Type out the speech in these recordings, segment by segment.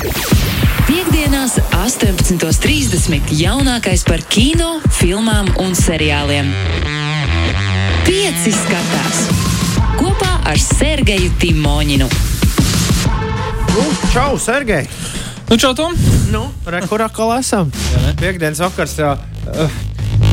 Piektdienās, 18.30. jaunākais par kino, filmām un seriāliem. Pieci skatās kopā ar Sergeju Timoņinu. Nu, čau, Sergei! Nu, čau, Tom! Nu, Rekurā kā esam? Piektdienas vakars. Jā, uh,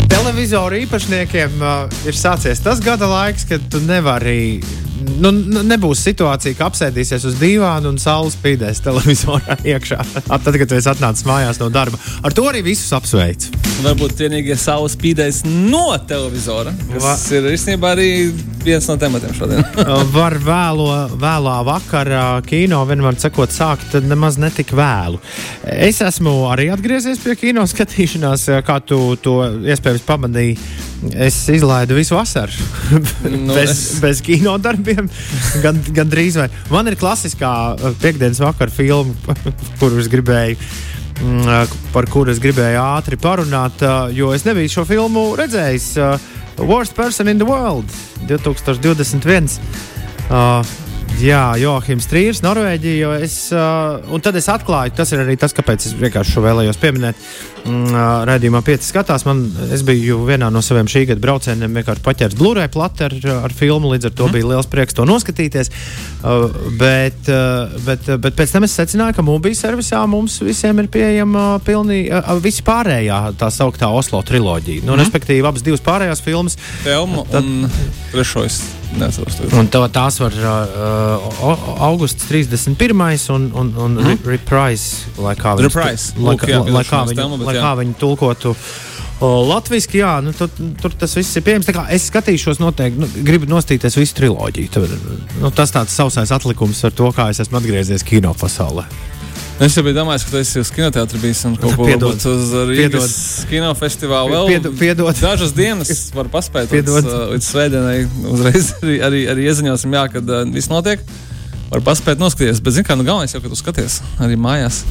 televizoru īpašniekiem uh, ir sācies tas gada laiks, kad tu nevari. Nu, n- nebūs situācija, ka apsēdīsies uz dīvāna un saule spīdēs televizorā iekšā. Tad, kad tu esi atnācis mājās no darba. Ar to arī visus apsveicu. Varbūt vienīgie saules spīdēs no televizora. Tas ir īstenībā arī viens no tematiem šodien. Uh, Var vēlo, vēlā vakarā kino vienmēr sakot, sākt nemaz netik vēlu. Es esmu arī atgriezies pie kino skatīšanās, uh, kā tu to iespējams pamanīji. Es izlaidu visu vasaru Nu, bez, es- bez kino darbiem. Gan, gan drīz vai. Man ir klasiskā uh, piekdienas vakara filma, kuru es gribēju. mm, uh, Par kuru es gribēju ātri parunāt, uh, jo es nebiju šo filmu redzējis. Worst Person in the World 2021. Uh, Jā, Joachims Trīsīs, Norvēģija. jo Es, uh, un tad es atklāju, tas ir arī tas, kāpēc es vienkārši šo vēlējos pieminēt. Mm, Radījumā pieci skatās. Man, es biju vienā no saviem šī gada braucieniem, vienkārši paķēris Blu-ray plati ar, ar filmu. Līdz ar to mm. bija liels prieks to noskatīties. Uh, bet, uh, bet, uh, bet pēc tam es secināju, ka mūžā servisā mums visiem ir pieejama uh, visi pārējā tā sauktā Oslo triloģija. Nu, mm. Respektīvi, abas divas pārējās filmas. Telma un trešais. Un tā, tās var uh, augusts 31. un, un, un mm. reprise, lai kā Reprise. lai, Lūk, jā, lai, kā piedošanās viņi, Telma, bet lai jā. kā viņi tulkotu. Latvijasiski, jā, nu, tur, tur tas viss ir pieejams. Es skatīšos, noteikti, nu, gribu nostīties visu triloģiju. Tur, nu, tas tāds sausais atlikums ar to, kā es esmu atgriezies kino pasaulē. Es jau biju domājis, ka tu esi uz kinoteātrī bijis un kaut ko Piedod. uz Rīgas kinofestivālu vēl. Piedod- piedod. Dažas dienas var paspēt Piedod. līdz, uh, līdz svētdienai. Uzreiz arī, arī, arī ieziņosim, jā, kad uh, viss notiek. Var paspēt noskatīties, bet, zini, kā nu galvenais jau, ka tu skaties arī mājās.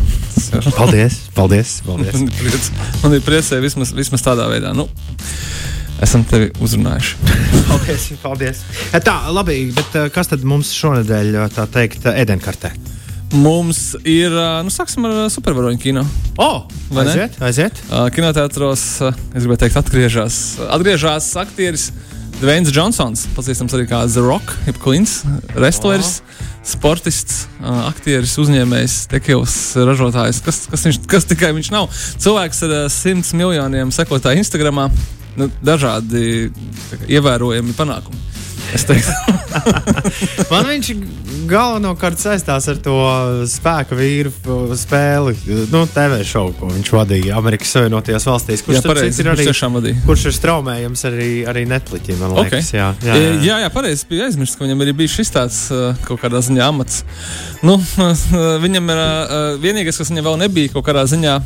Paldies! paldies, paldies. Man ir prieks, man ir priecē vismaz, vismaz tādā veidā. Nu, esam tevi uzrunājuši. paldies, paldies. Tā, labi, bet uh, kas tad mums šonadēļ, uh, tā teikt, ēdienkartē? Mums ir, nu, sāksim ar supervaroņu kino. O, Vai ne? aiziet, aiziet! Kinoteātros, es gribēju teikt, atgriežas, atgriežas aktieris Dvains Džonsons, pazīstams arī kā The Rock, jeb Klints, wrestleris, sportists, aktieris, uzņēmējs, tekils ražotājs. Kas, kas, viņš, kas tikai viņš nav? Cilvēks ar uh, simts miljoniem sekotāju Instagram, nu, dažādi kā, ievērojami panākumi. Man viņš galvenokārt saistās ar to spēka vīru spēli, nu, TV šovu, ko viņš vadīja Amerikas Savienotajās valstīs. Kurš Jā, pareizi, ir arī, tiešām vadīja. kurš ir straumējams arī, arī Netflixam, man Okay. liekas. Jā, jā, Jā, jā, jā pareizi. Bija aizmirsts, ka viņam arī bija šis tāds uh, kaut kādā ziņā amats. Nu, viņam ir vienīgais, kas viņam vēl nebija kaut kādā ziņā.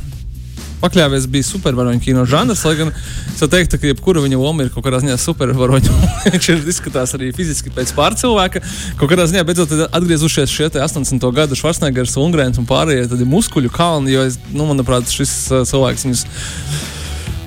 Pakļāvies bija supervaroņu kino žanrs, lai gan es teiktu, ka jebkura viņa loma ir kaut kādā ziņā supervaroņu. Viņš izskatās arī fiziski pēc pārcilvēka. Kaut kādā ziņā beidzot atgriezušies šie te 80. gadu Schwarzeneggers, Ungrēns un pārējie muskuļu kalni, jo, es, nu, manuprāt, šis uh, cilvēks viņus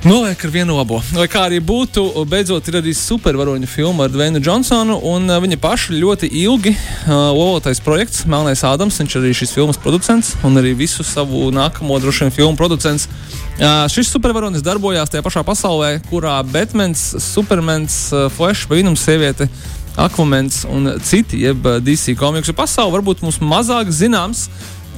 Noliek ar vienu labo. Lai kā arī būtu, beidzot ir arī supervaroņu filma ar Dvainu Džonsonu. Un, uh, viņa paša ļoti ilgi uh, lolotais projekts, Melnais Ādams. Viņš arī šīs filmas producents un arī visu savu nākamo droši vien filmu producents. Uh, šis supervaronis darbojās tajā pašā pasaulē, kurā Batmans, Supermans, uh, Flash, Brīnums sieviete. Aquamans un citi, jeb uh, DC komiksu pasaule varbūt mums mazāk zināms.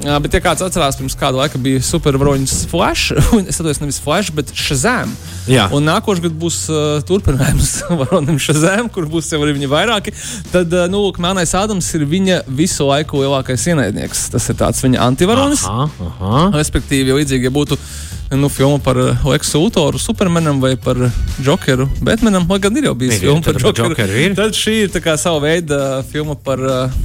Jā, bet, ja kāds atcerās, pirms kāda laika bija supervaroņas Flash, un es atceros nevis Flash, bet Shazam. Jā. Un nākošais gads būs uh, turpinājums varonim Shazam, kur būs jau arī viņa vairāki. Tad, uh, nu, lūk, Melnais Ādams ir viņa visu laiku lielākais ienaidnieks. Tas ir tāds viņa antivaronis. Aha, aha. Respektīvi, līdzīgi ja būtu nu, filma par uh, Leksu Lutoru, Supermanam vai par Jokeru, Batmanam, lai gan ir jau bijis filma par. Jokeru ir. Tad šī ir tā kā sava veida filma par uh,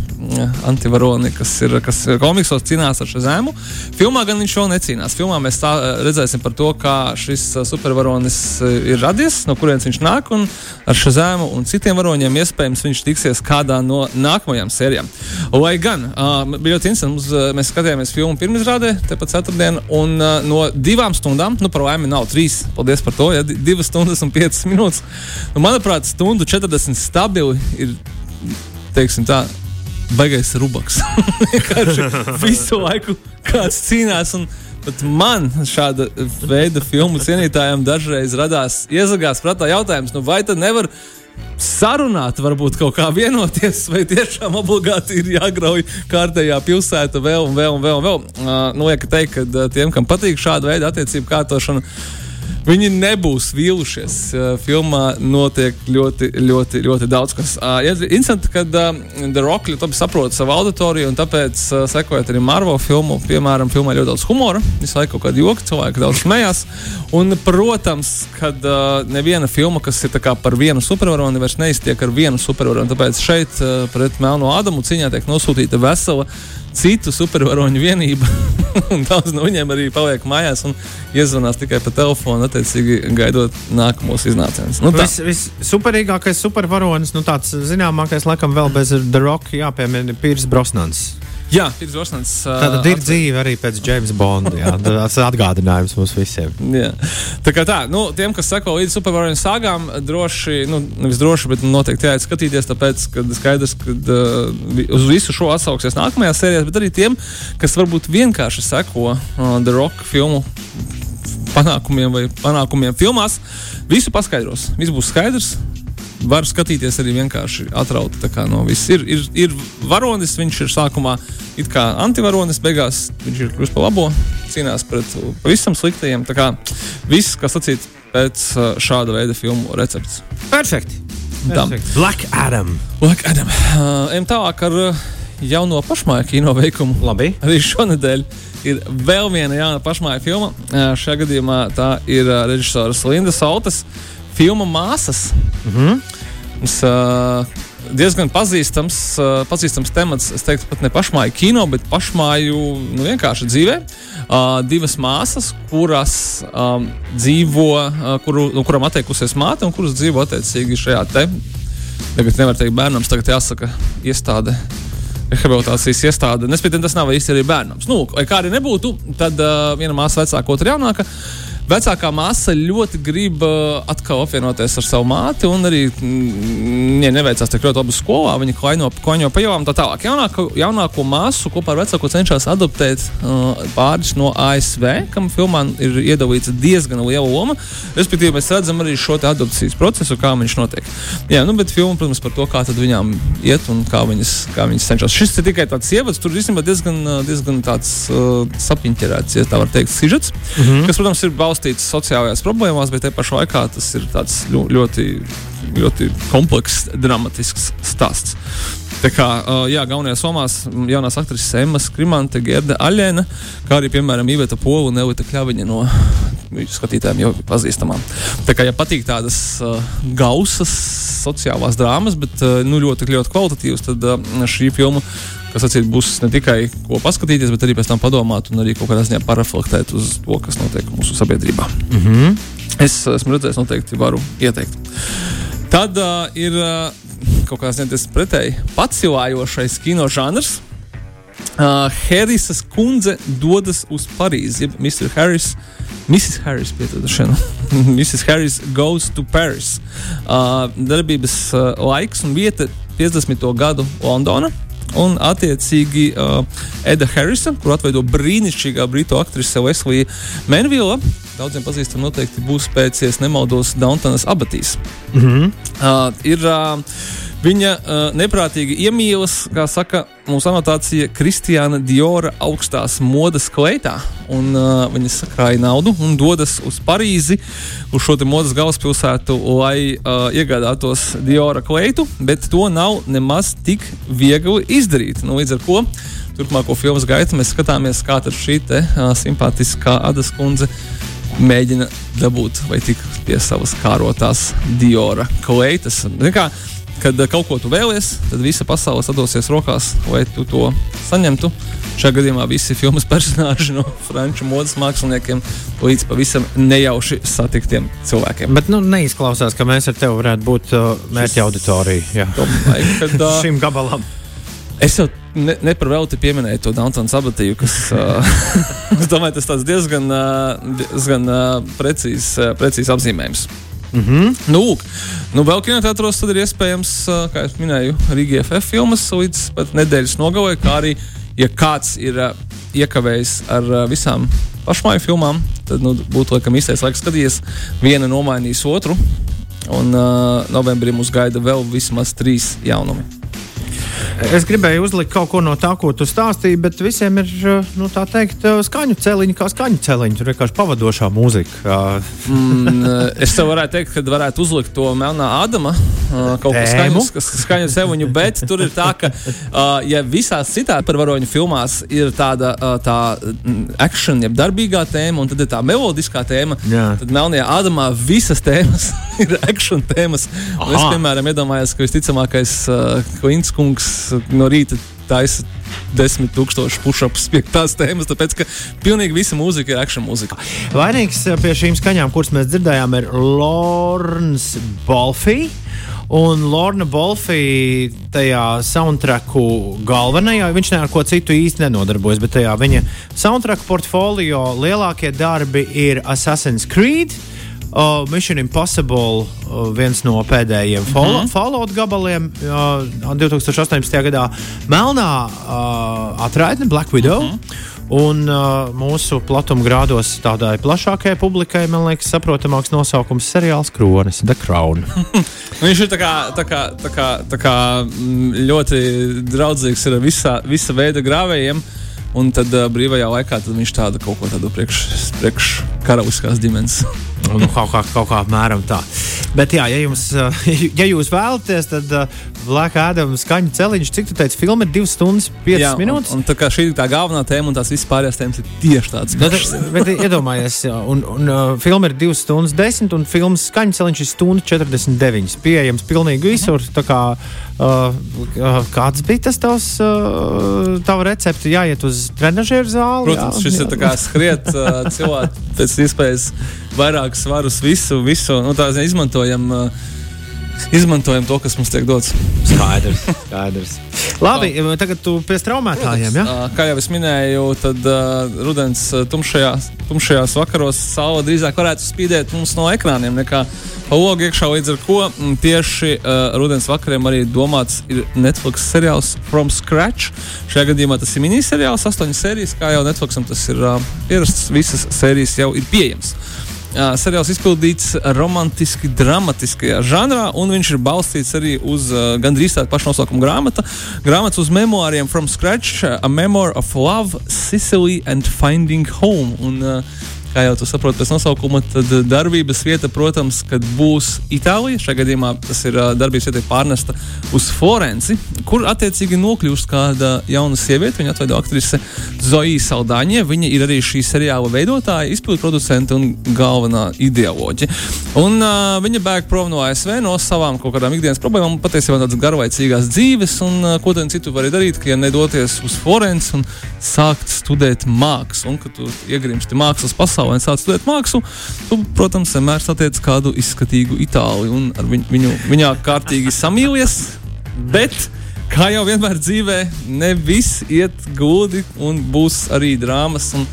antivaroni, kas ir kas komiksos cīnās ar šo zēmu. Filmā gan viņš vēl necīnās. Filmā mēs tā, uh, redzēsim par to, kā šis uh, supervaronis uh, ir radies, no kurienes viņš nāk, un ar šo zēmu un citiem varoņiem iespējams viņš tiksies kādā no nākamajām sērijām. Lai gan uh, bija ļoti interesanti, mums, mēs skatījāmies filmu pirmizrādē, tepat ceturtdien, un uh, no divām stundām, nu, par laimi nav trīs, paldies par to, ja di- divas stundas un piecas minūtes. Nu, manuprāt, stundu 40 stabili ir, teiksim tā, baigais rubaks. Visu laiku kāds cīnās. Un, Bet man šāda veida filmu cienītājiem dažreiz radās iezagās prātā jautājums, nu vai tad nevar sarunāt, varbūt kaut kā vienoties, vai tiešām obligāti ir jāgrauj kārtējā pilsēta vēl un vēl un vēl. Un vēl. Uh, nu, liek teikt, ka uh, tiem, kam patīk šāda veida attiecību kārtošana, Viņi nebūs vīlušies. Filmā notiek ļoti, ļoti, ļoti daudz kas. Interesanti, ka The Rock ļoti labi saprot savu auditoriju, un tāpēc, sekojot arī Marvel filmu, piemēram, filmā ļoti daudz humora, visu laiku kaut kāda joka, cilvēki daudz smējās. Un, protams, kad neviena filma, kas ir par vienu supervaroni, vairs neiztiek ar vienu supervaroni. Tāpēc šeit pret Melno Ādamu cīņā tiek nosūtīta vesela citu supervaroņu vienību. Daudz no viņiem arī paliek mājās un iezvanās tikai pa telefonu, attiecīgi gaidot nākamos iznācienus. Nu, Viss vis superīgākais supervaronis, nu tāds zināmākais, laikam, vēl bez The Rock jāpiemina Pīrs Brosnans. Jā, Rosnants. Uh, Tāda ir dzīve arī pēc Jamesa Bonda. Jā, tas ir atgādinājums mums visiem. Jā. Tā kā tā, nu, tiem, kas seko līdz supervaronu sāgām, droši, nu, nevis droši, bet noteikti jāiet skatīties, tāpēc, ka skaidrs, ka uh, uz visu šo atsauksies nākamajā sērijā, bet arī tiem, kas varbūt vienkārši seko uh, The Rock filmu panākumiem vai panākumiem filmās, visu paskaidros. Viss būs skaidrs var skatīties arī vienkārši atrauti no viss. Ir, ir, ir varonis, viņš ir sākumā it kā antivaronis, beigās viņš ir kļuvis par labo, cīnās pret pavisam sliktajiem. Tā kā viss, kas sacīts pēc uh, šāda veida filmu recepts. Perfekti! Perfekt. Black Adam. Black Adam. Uh, ejam tālāk ar uh, jauno pašmāju kino veikumu. Labi. Arī šonadēļ ir vēl viena jauna pašmāju filma. Uh, šajā gadījumā tā ir uh, režisors Linda Saltas filma Māsas. Mm -hmm. Mums, uh, diezgan pazīstams, uh, pazīstams temats, es teiktu, pat ne pašmāju kino, bet pašmāju nu, vienkārši dzīvē. Uh, divas māsas, kuras um, dzīvo, uh, kuru, no kurām atteikusies māte un kuras dzīvo attiecīgi šajā te. Tagad nevar teikt bērnam, tagad jāsaka iestāde rehabilitācijas iestāde. Nespējams, tas nav īsti arī bērnam. Nu, kā arī nebūtu, tad uh, viena māsa vecāka, otra jaunāka. Vecākā māsa ļoti grib uh, atkal apvienoties ar savu māti, un arī mm, viņai neveicās tik ļoti labi skolā. Viņa klaino, klaino pa ielām tā tālāk. Jaunāko, jaunāko māsu kopā ar vecāko cenšas adoptēt uh, pāris no ASV, kam filmā ir iedalīta diezgan liela loma. Respektīvi, mēs redzam arī šo adopcijas procesu, kā viņš notiek. Jā, nu, bet filma, protams, par to, kā viņām iet un kā viņas, kā viņas cenšas. Šis ir tikai tāds ievads, tur īstenībā diezgan, diezgan tāds uh, sapiņķerēts, ja tā var teikt, sižets, mm -hmm. kas, protams, ir balstīts balstīts sociālajās problēmās, bet te pašā laikā tas ir ļoti, ļoti komplekss, dramatisks stāsts. Tā kā jā, galvenajās somās jaunās aktrises Emma Skrimante, Gerda Aļēna, kā arī, piemēram, Iveta Pola un Elita Kļaviņa no skatītājiem jau pazīstamām. Tā kā, ja patīk tādas uh, gausas sociālās drāmas, bet uh, nu, ļoti, ļoti kvalitatīvas, tad uh, šī filma kas acīt, būs ne tikai ko paskatīties, bet arī pēc tam padomāt un arī kaut kādā ziņā paraflektēt uz to, kas notiek mūsu sabiedrībā. Mm -hmm. Es esmu redzējis, noteikti varu ieteikt. Tad uh, ir uh, kaut kāds neties pretēji pacilājošais kino žanrs. Uh, Harrisas kundze dodas uz Parīzi. Jeb Mr. Harris, Mrs. Harris, piedošana. Mrs. Harris goes to Paris. Uh, darbības uh, laiks un vieta 50. gadu Londona. Un, attiecīgi, uh, Eda Harrisa, kur atveido brīnišķīgā brītu aktrise Veslija Menvila. Daudziem pazīstama noteikti būs pēc, ja nemaldos, Downtonas abatīs. Mm -hmm. uh, ir, uh, Viņa uh, neprātīgi iemīlas, kā saka mūsu anotācija, Kristiāna Diora augstās modes kleitā. Un, uh, viņa sakrāja naudu un dodas uz Parīzi, uz šo modes galvaspilsētu, lai uh, iegādātos Diora kleitu, bet to nav nemaz tik viegli izdarīt. Nu, līdz ar to turpmāko filmu gaitu mēs skatāmies, kā šī te, uh, simpātiskā Adas kundze mēģina dabūt vai tik pie savas kārotās Diora kleitas. Kā, kad eh, kaut ko tu vēlies, tad visa pasaule sadosies rokās, lai tu to saņemtu. Šajā gadījumā visi filmas personāļi no franču modes māksliniekiem līdz pavisam nejauši satiktiem cilvēkiem. Bet nu, neizklausās, ka mēs ar tevi varētu būt uh, mērķa auditorija domāju, kad, uh, šim gabalam. Es jau ne, ne par velti pieminēju to Downtona sabatīju, kas uh, domāju, tas diezgan, uh, diezgan uh, precīzs uh, precīz apzīmējums. Mm -hmm. Nu, lūk, nu, vēl kinoteātros ir iespējams, kā jau minēju, Rīgas FF filmas līdz pat nedēļas nogalē, kā arī, ja kāds ir iekavējis ar visām pašmāju filmām, tad nu, būtu laikam īstais laiks skatīties, viena nomainīs otru. Un uh, novembrī mums gaida vēl vismaz trīs jaunumi. Es gribēju uzlikt kaut ko no tā, ko tu stāstīji, bet visiem ir nu, tā teikt, skaņu celiņi, kā skaņu celiņi. Tur vienkārši pavadošā mūzika. mm, es tev varētu teikt, ka varētu uzlikt to melnā Ādama kaut ko skaņu, skaņu celiņu, bet tur ir tā, ka, ja visās citās par varoņu filmās ir tāda tā action, jeb darbīgā tēma, un tad ir tā melodiskā tēma, Jā. tad melnajā Ādamā visas tēmas ir action tēmas. Es, piemēram, iedomājos, ka visticamākais uh, Klints kungs no rīta taisa desmit tūkstošu pušups pie tās tēmas, tāpēc ka pilnīgi visa mūzika ir action mūzika. Vainīgs pie šīm skaņām, kuras mēs dzirdējām, ir Lorns Bolfī. Un Lorna Bolfī tajā soundtracku galvenajā, viņš ne ar ko citu īsti nenodarbojas, bet tajā viņa soundtrack portfolio lielākie darbi ir Assassin's Creed, uh, Uh, Mission Impossible, uh, viens no pēdējiem mm -hmm. Fallout gabaliem uh, 2018. gadā, Melnā uh, atraitne Black Widow. Mm -hmm. Un uh, mūsu platuma grādos tādai plašākajai publikai, man liekas, saprotamāks nosaukums - seriāls Kronis, The Crown. Viņš ir tā kā, tā kā, tā kā, tā kā ļoti draudzīgs ar visa, visa veida grāvējiem. Un tad uh, brīvajā laikā tad viņš tādu kaut ko tādu priekš, priekš karaliskās ģimenes. Nu, kaut, kā, kaut kā apmēram tā. Bet, jā, ja, jums, ja jūs vēlaties, tad Black Adam skaņu celiņš, cik tu teici, filma ir 2 stundas 5 jā, minūtes. Un, un tā kā šī ir tā galvenā tēma, un tās visas pārējās tēmas ir tieši tādas nu, pašas. Bet, bet iedomājies, un, un uh, filma ir 2 stundas 10, un filmas skaņu celiņš ir stunda 49. Pieejams pilnīgi visur. Kā, uh, kāds bija tas tavs uh, tava recepte? Jāiet uz trenižeru zāli. Protams, jā, šis jā. ir kā skriet uh, cilvēku pēc iespējas vairāk svarus, visu, visu nu, tā, izmantojam. Uh, izmantojam to, kas mums tiek dots. Skaidrs. skaidrs. Labi, tagad tu pie straumētājiem. Ja? Kā jau es minēju, tad uh, rudens tumšajā, tumšajās vakaros saule drīzāk varētu spīdēt mums no ekrāniem nekā pa logu iekšā. Līdz ar to tieši uh, rudens vakariem arī domāts ir Netflix seriāls From Scratch. Šajā gadījumā tas ir miniseriāls, astoņas sērijas, kā jau Netflixam tas ir uh, ierasts. Visas sērijas jau ir pieejamas. Uh, seriāls izpildīts romantiski, dramatiskajā žanrā, un viņš ir balstīts arī uz uh, gandrīz tādu pašu nosaukumu grāmatu. Grāmatas uz memoāriem From Scratch, A Memoir of Love, Sicily and Finding Home. Un, uh, kā jau tu saproti pēc nosaukuma, tad darbības vieta, protams, būs Itālija. Šajā gadījumā tas ir darbības vieta pārnesta uz Florenci, kur attiecīgi nokļūst kāda jauna sieviete. Viņa atveido aktrise Zoja Saldāņa. Viņa ir arī šī seriāla veidotāja, izpildu producente un galvenā ideoloģija. Un, uh, viņa bēg prom no ASV no savām kaut kādām ikdienas problēmām, patiesībā tādas garlaicīgās dzīves, un uh, ko tad citu var darīt, ja nedoties uz Florenci un sākt studēt mākslu, un kad tu iegrimsti mākslas pasaulē pasaulē un sāc studēt mākslu, tu, protams, vienmēr satiec kādu izskatīgu itāli un ar viņu, viņu viņā kārtīgi samīlies. Bet, kā jau vienmēr dzīvē, ne viss iet gludi un būs arī drāmas. Un,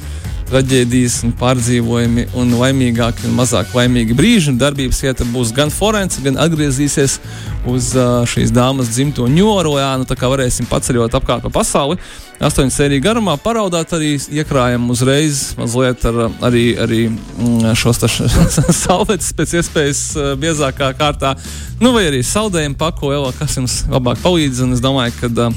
traģēdijas, un pārdzīvojumi, un laimīgāki un mazāk laimīgi brīži. Darbības vieta būs gan Florence, gan atgriezīsies uz šīs dāmas dzimto Ņūorleānu. Tā kā varēsim paceļot apkārt pa pasauli. Astoņu sēriju garumā paraudāt arī iekrājam uzreiz mazliet ar arī, arī mm, šos salvetes pēc iespējas biezākā kārtā. Nu, vai arī saldējumu pako, kas jums labāk palīdz. Un es domāju, ka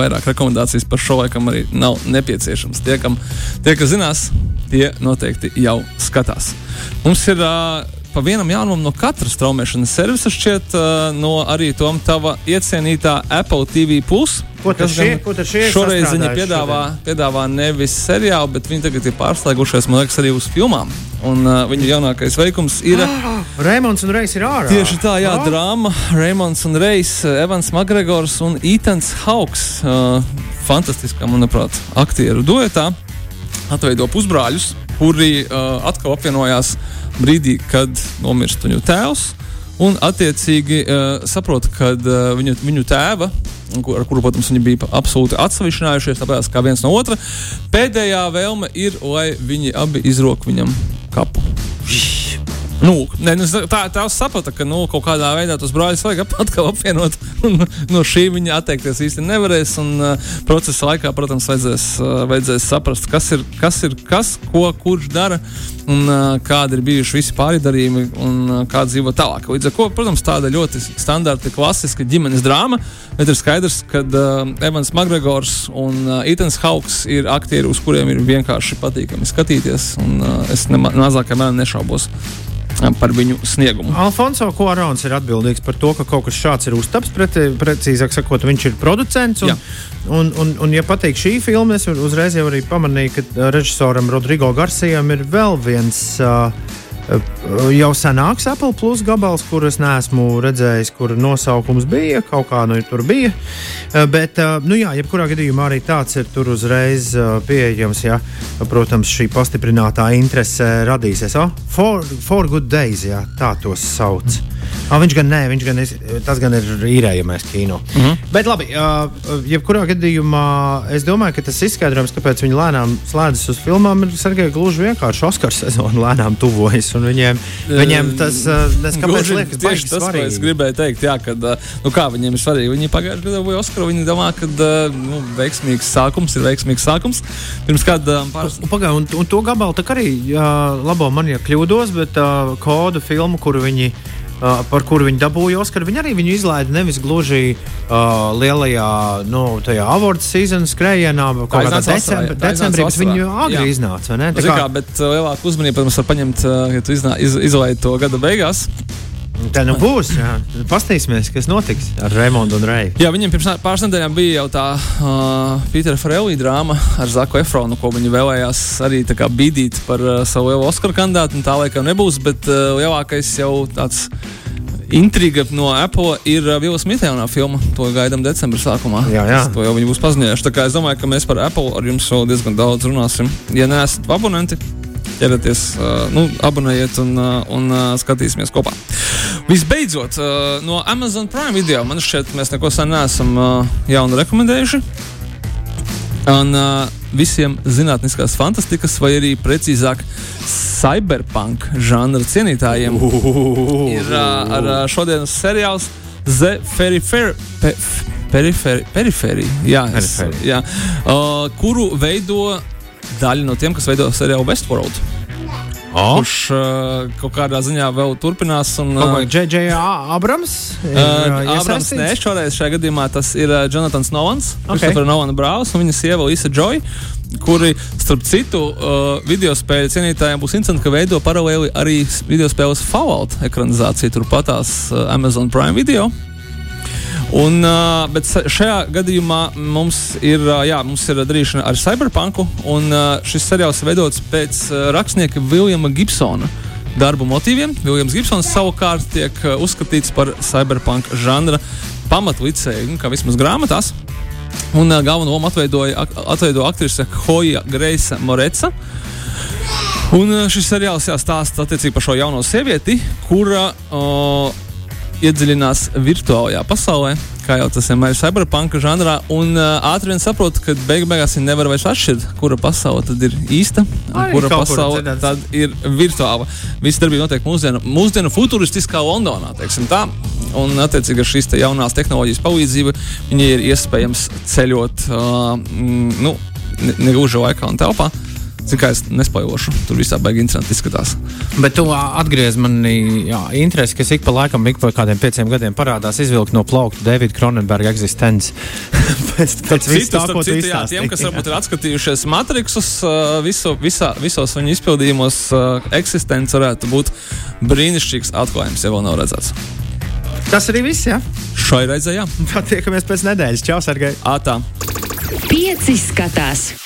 vairāk rekomendācijas par šo laikam arī nav nepieciešams. Tie, kam, tie kas zinās, tie noteikti jau skatās. Mums ir uh, pa vienam jaunumam no katra straumēšanas servisa, šķiet, uh, no arī Toma tava iecienītā Apple TV. Ko tad šie, ko tad šie šoreiz viņi piedāvā, šodien? piedāvā nevis seriālu, bet viņi tagad ir pārslēgušies, man liekas, arī uz filmām. Un uh, viņa jaunākais veikums ir. Ah, Raimons un Reis ir ārā. Tieši tā, jā, ah. drāma. Raimons un Reis, Evans Makgregors un Etans Hauks. Uh, fantastiskā, manuprāt, aktieru duetā atveido pusbrāļus, kuri uh, atkal apvienojās brīdī, kad nomirst viņu tēvs. Un, attiecīgi, uh, saprot, ka uh, viņu, viņu tēva ar kuru, protams, viņi bija absolūti atsevišķinājušies, tāpēc kā viens no otra. Pēdējā vēlme ir, lai viņi abi izrok viņam kapu. Nu, ne, nu, tā tā saprata, ka nu, kaut kādā veidā tos brāļus vajag atkal apvienot. Un, no šī viņa atteikties īsti nevarēs. Un, uh, procesa laikā, protams, vajadzēs, uh, vajadzēs saprast, kas ir kas, ir, kas ko kurš dara un uh, kādi ir bijuši visi pārdarījumi un uh, kā dzīvo tālāk. Līdz ar to, protams, tāda ļoti standarta, klasiska ģimenes drāma, bet ir skaidrs, ka uh, Evans Makgregors un uh, Itans Hauks ir aktieri, uz kuriem ir vienkārši patīkami skatīties. Un, uh, es ne, mazākā mērā nešaubos par viņu sniegumu. Alfonso Kuarons ir atbildīgs par to, ka kaut kas šāds ir uztaps. Preti, precīzāk sakot, viņš ir producents. Un, Jā. un, un, un, ja patīk šī filma, es uzreiz jau arī pamanīju, ka režisoram Rodrigo Garcijam ir vēl viens. Uh, Jau senāks Apple Plus gabals, kurus neesmu redzējis, kur nosaukums bija, kaut kā nu tur bija. Bet, nu jā, jebkurā gadījumā arī tāds ir tur uzreiz pieejams. Ja, protams, šī pastiprinātā interese radīsies. Oh, for, for Good Days, jā, tā tos sauc. Mm. Ah, viņš gan nē, viņš gan ir, tas gan ir īrējamais kino. Mm -hmm. Bet labi, uh, jebkurā gadījumā es domāju, ka tas izskaidrojums, kāpēc viņi lēnām slēdzas uz filmām, ir Sergei gluži vienkārši Oskara sezona lēnām tuvojas. Viņiem, viņiem tas uh, gluži, liekas tieši tas, svarīgi. ko es gribēju teikt. Jā, kad, uh, nu kā viņiem ir svarīgi? Viņi pagājušajā gadā dabūja Oskaru. Viņi domā, ka uh, nu, veiksmīgs sākums ir veiksmīgs sākums. Pirms kāda uh, pāris... Pagā, un, un to gabalu tā arī uh, labo man, ja kļūdos, bet uh, kodu filmu, kuru viņi Uh, par kuru viņi dabūja Oskaru. Viņi arī viņu izlaida nevis gluži uh, lielajā, nu, tajā awards season skrējienā, kā tādā decembr, decembrī, bet viņi agri iznāca, kā, kā bet uh, lielāku uzmanību, protams, var paņemt, uh, ja tu iz, izlaidi to gada beigās. Tā nu būs. Paskatīsimies, kas notiks ar Raimondu un Reiju. Jā, viņam pirms pāris nedēļām bija jau tā uh, Pītera Farelī drāma ar Zaku Efronu, ko viņi vēlējās arī bīdīt par uh, savu lielu Oskaru kandidātu. Tā laikam nebūs, bet uh, lielākais jau tāds. Intriga no Apple ir uh, Vila Smita jaunā filma. To gaidām decembrī. Jā, jā. To jau viņi būs paziņojuši. Tā kā es domāju, ka mēs par Apple ar jums vēl diezgan daudz runāsim. Ja neesat abonenti, ķerieties, nu, abonējiet un, un skatīsimies kopā. Visbeidzot, no Amazon Prime video man šķiet, mēs neko sen neesam jaunu rekomendējuši. Un uh, visiem zinātniskās fantastikas, vai arī precīzāk, cyberpunk žanra cienītājiem ir uh, ar uh, šodienas seriāls The Periphery. Pe, Periferi, periferi, jā, es, Periferi. jā, uh, kuru veido daļa no tiem, kas veido seriālu Westworld. Oh. Kurš uh, kaut kādā ziņā vēl turpinās. Un, uh, J.J. Abrams? Ir, uh, Abrams nē, šoreiz šajā gadījumā tas ir uh, Jonatans Novans, okay. Kristofers Novana Brālis un viņa sieva Lisa Joy. Kuri, starp citu, uh, video spēļu cienītājiem būs interesanti, ka veido paralēli arī video spēles Fallout ekranizāciju turpatās uh, Amazon Prime video. Un, uh, bet šajā gadījumā mums ir, uh, jā, mums ir darīšana ar Cyberpunku, un uh, šis seriāls ir veidots pēc uh, rakstnieka Viljama Gibsona darbu motīviem. Viljams Gibsons savukārt tiek uh, uzskatīts par cyberpunk žanra pamatlicēju, nu, kā vismaz grāmatās. Un uh, galveno lomu atveidoja, atveido aktrise Hoja Greisa Moreca. Un uh, šis seriāls jāstāsta attiecībā par šo jauno sievieti, kura uh, iedziļinās virtuālajā pasaulē, kā jau tas vienmēr ir cyberpunk žanrā, un uh, ātri vien saprot, ka beig beigās viņi nevar vairs atšķirt, kura pasaule tad ir īsta, un Arī kura pasaule dzirdēts. tad ir virtuāla. Viss darbība notiek mūsdienu, mūsdienu futuristiskā Londonā, teiksim tā. Un, attiecīgi, ar šīs te jaunās tehnoloģijas palīdzību viņi ir iespējams ceļot uh, nu, ne- negluži laikā un telpā. Cik kā es nespējošu, tur visā baigi interesanti izskatās. Bet tu atgriez manī interesi, kas ik pa laikam, ik pa kādiem pieciem gadiem parādās izvilkt no plaukta Davida Kronenberga eksistences. pēc pēc visu tā, ko tu citu, jā, tiem, kas varbūt ir atskatījušies Matrixus, visu, visā, visos viņa izpildījumos, eksistence varētu būt brīnišķīgs atklājums, ja vēl nav redzēts. Tas arī viss, jā. Šai reizē, jā, Tiekamies pēc nedēļas. Čau, Sergei! ātā. Pieci skatās.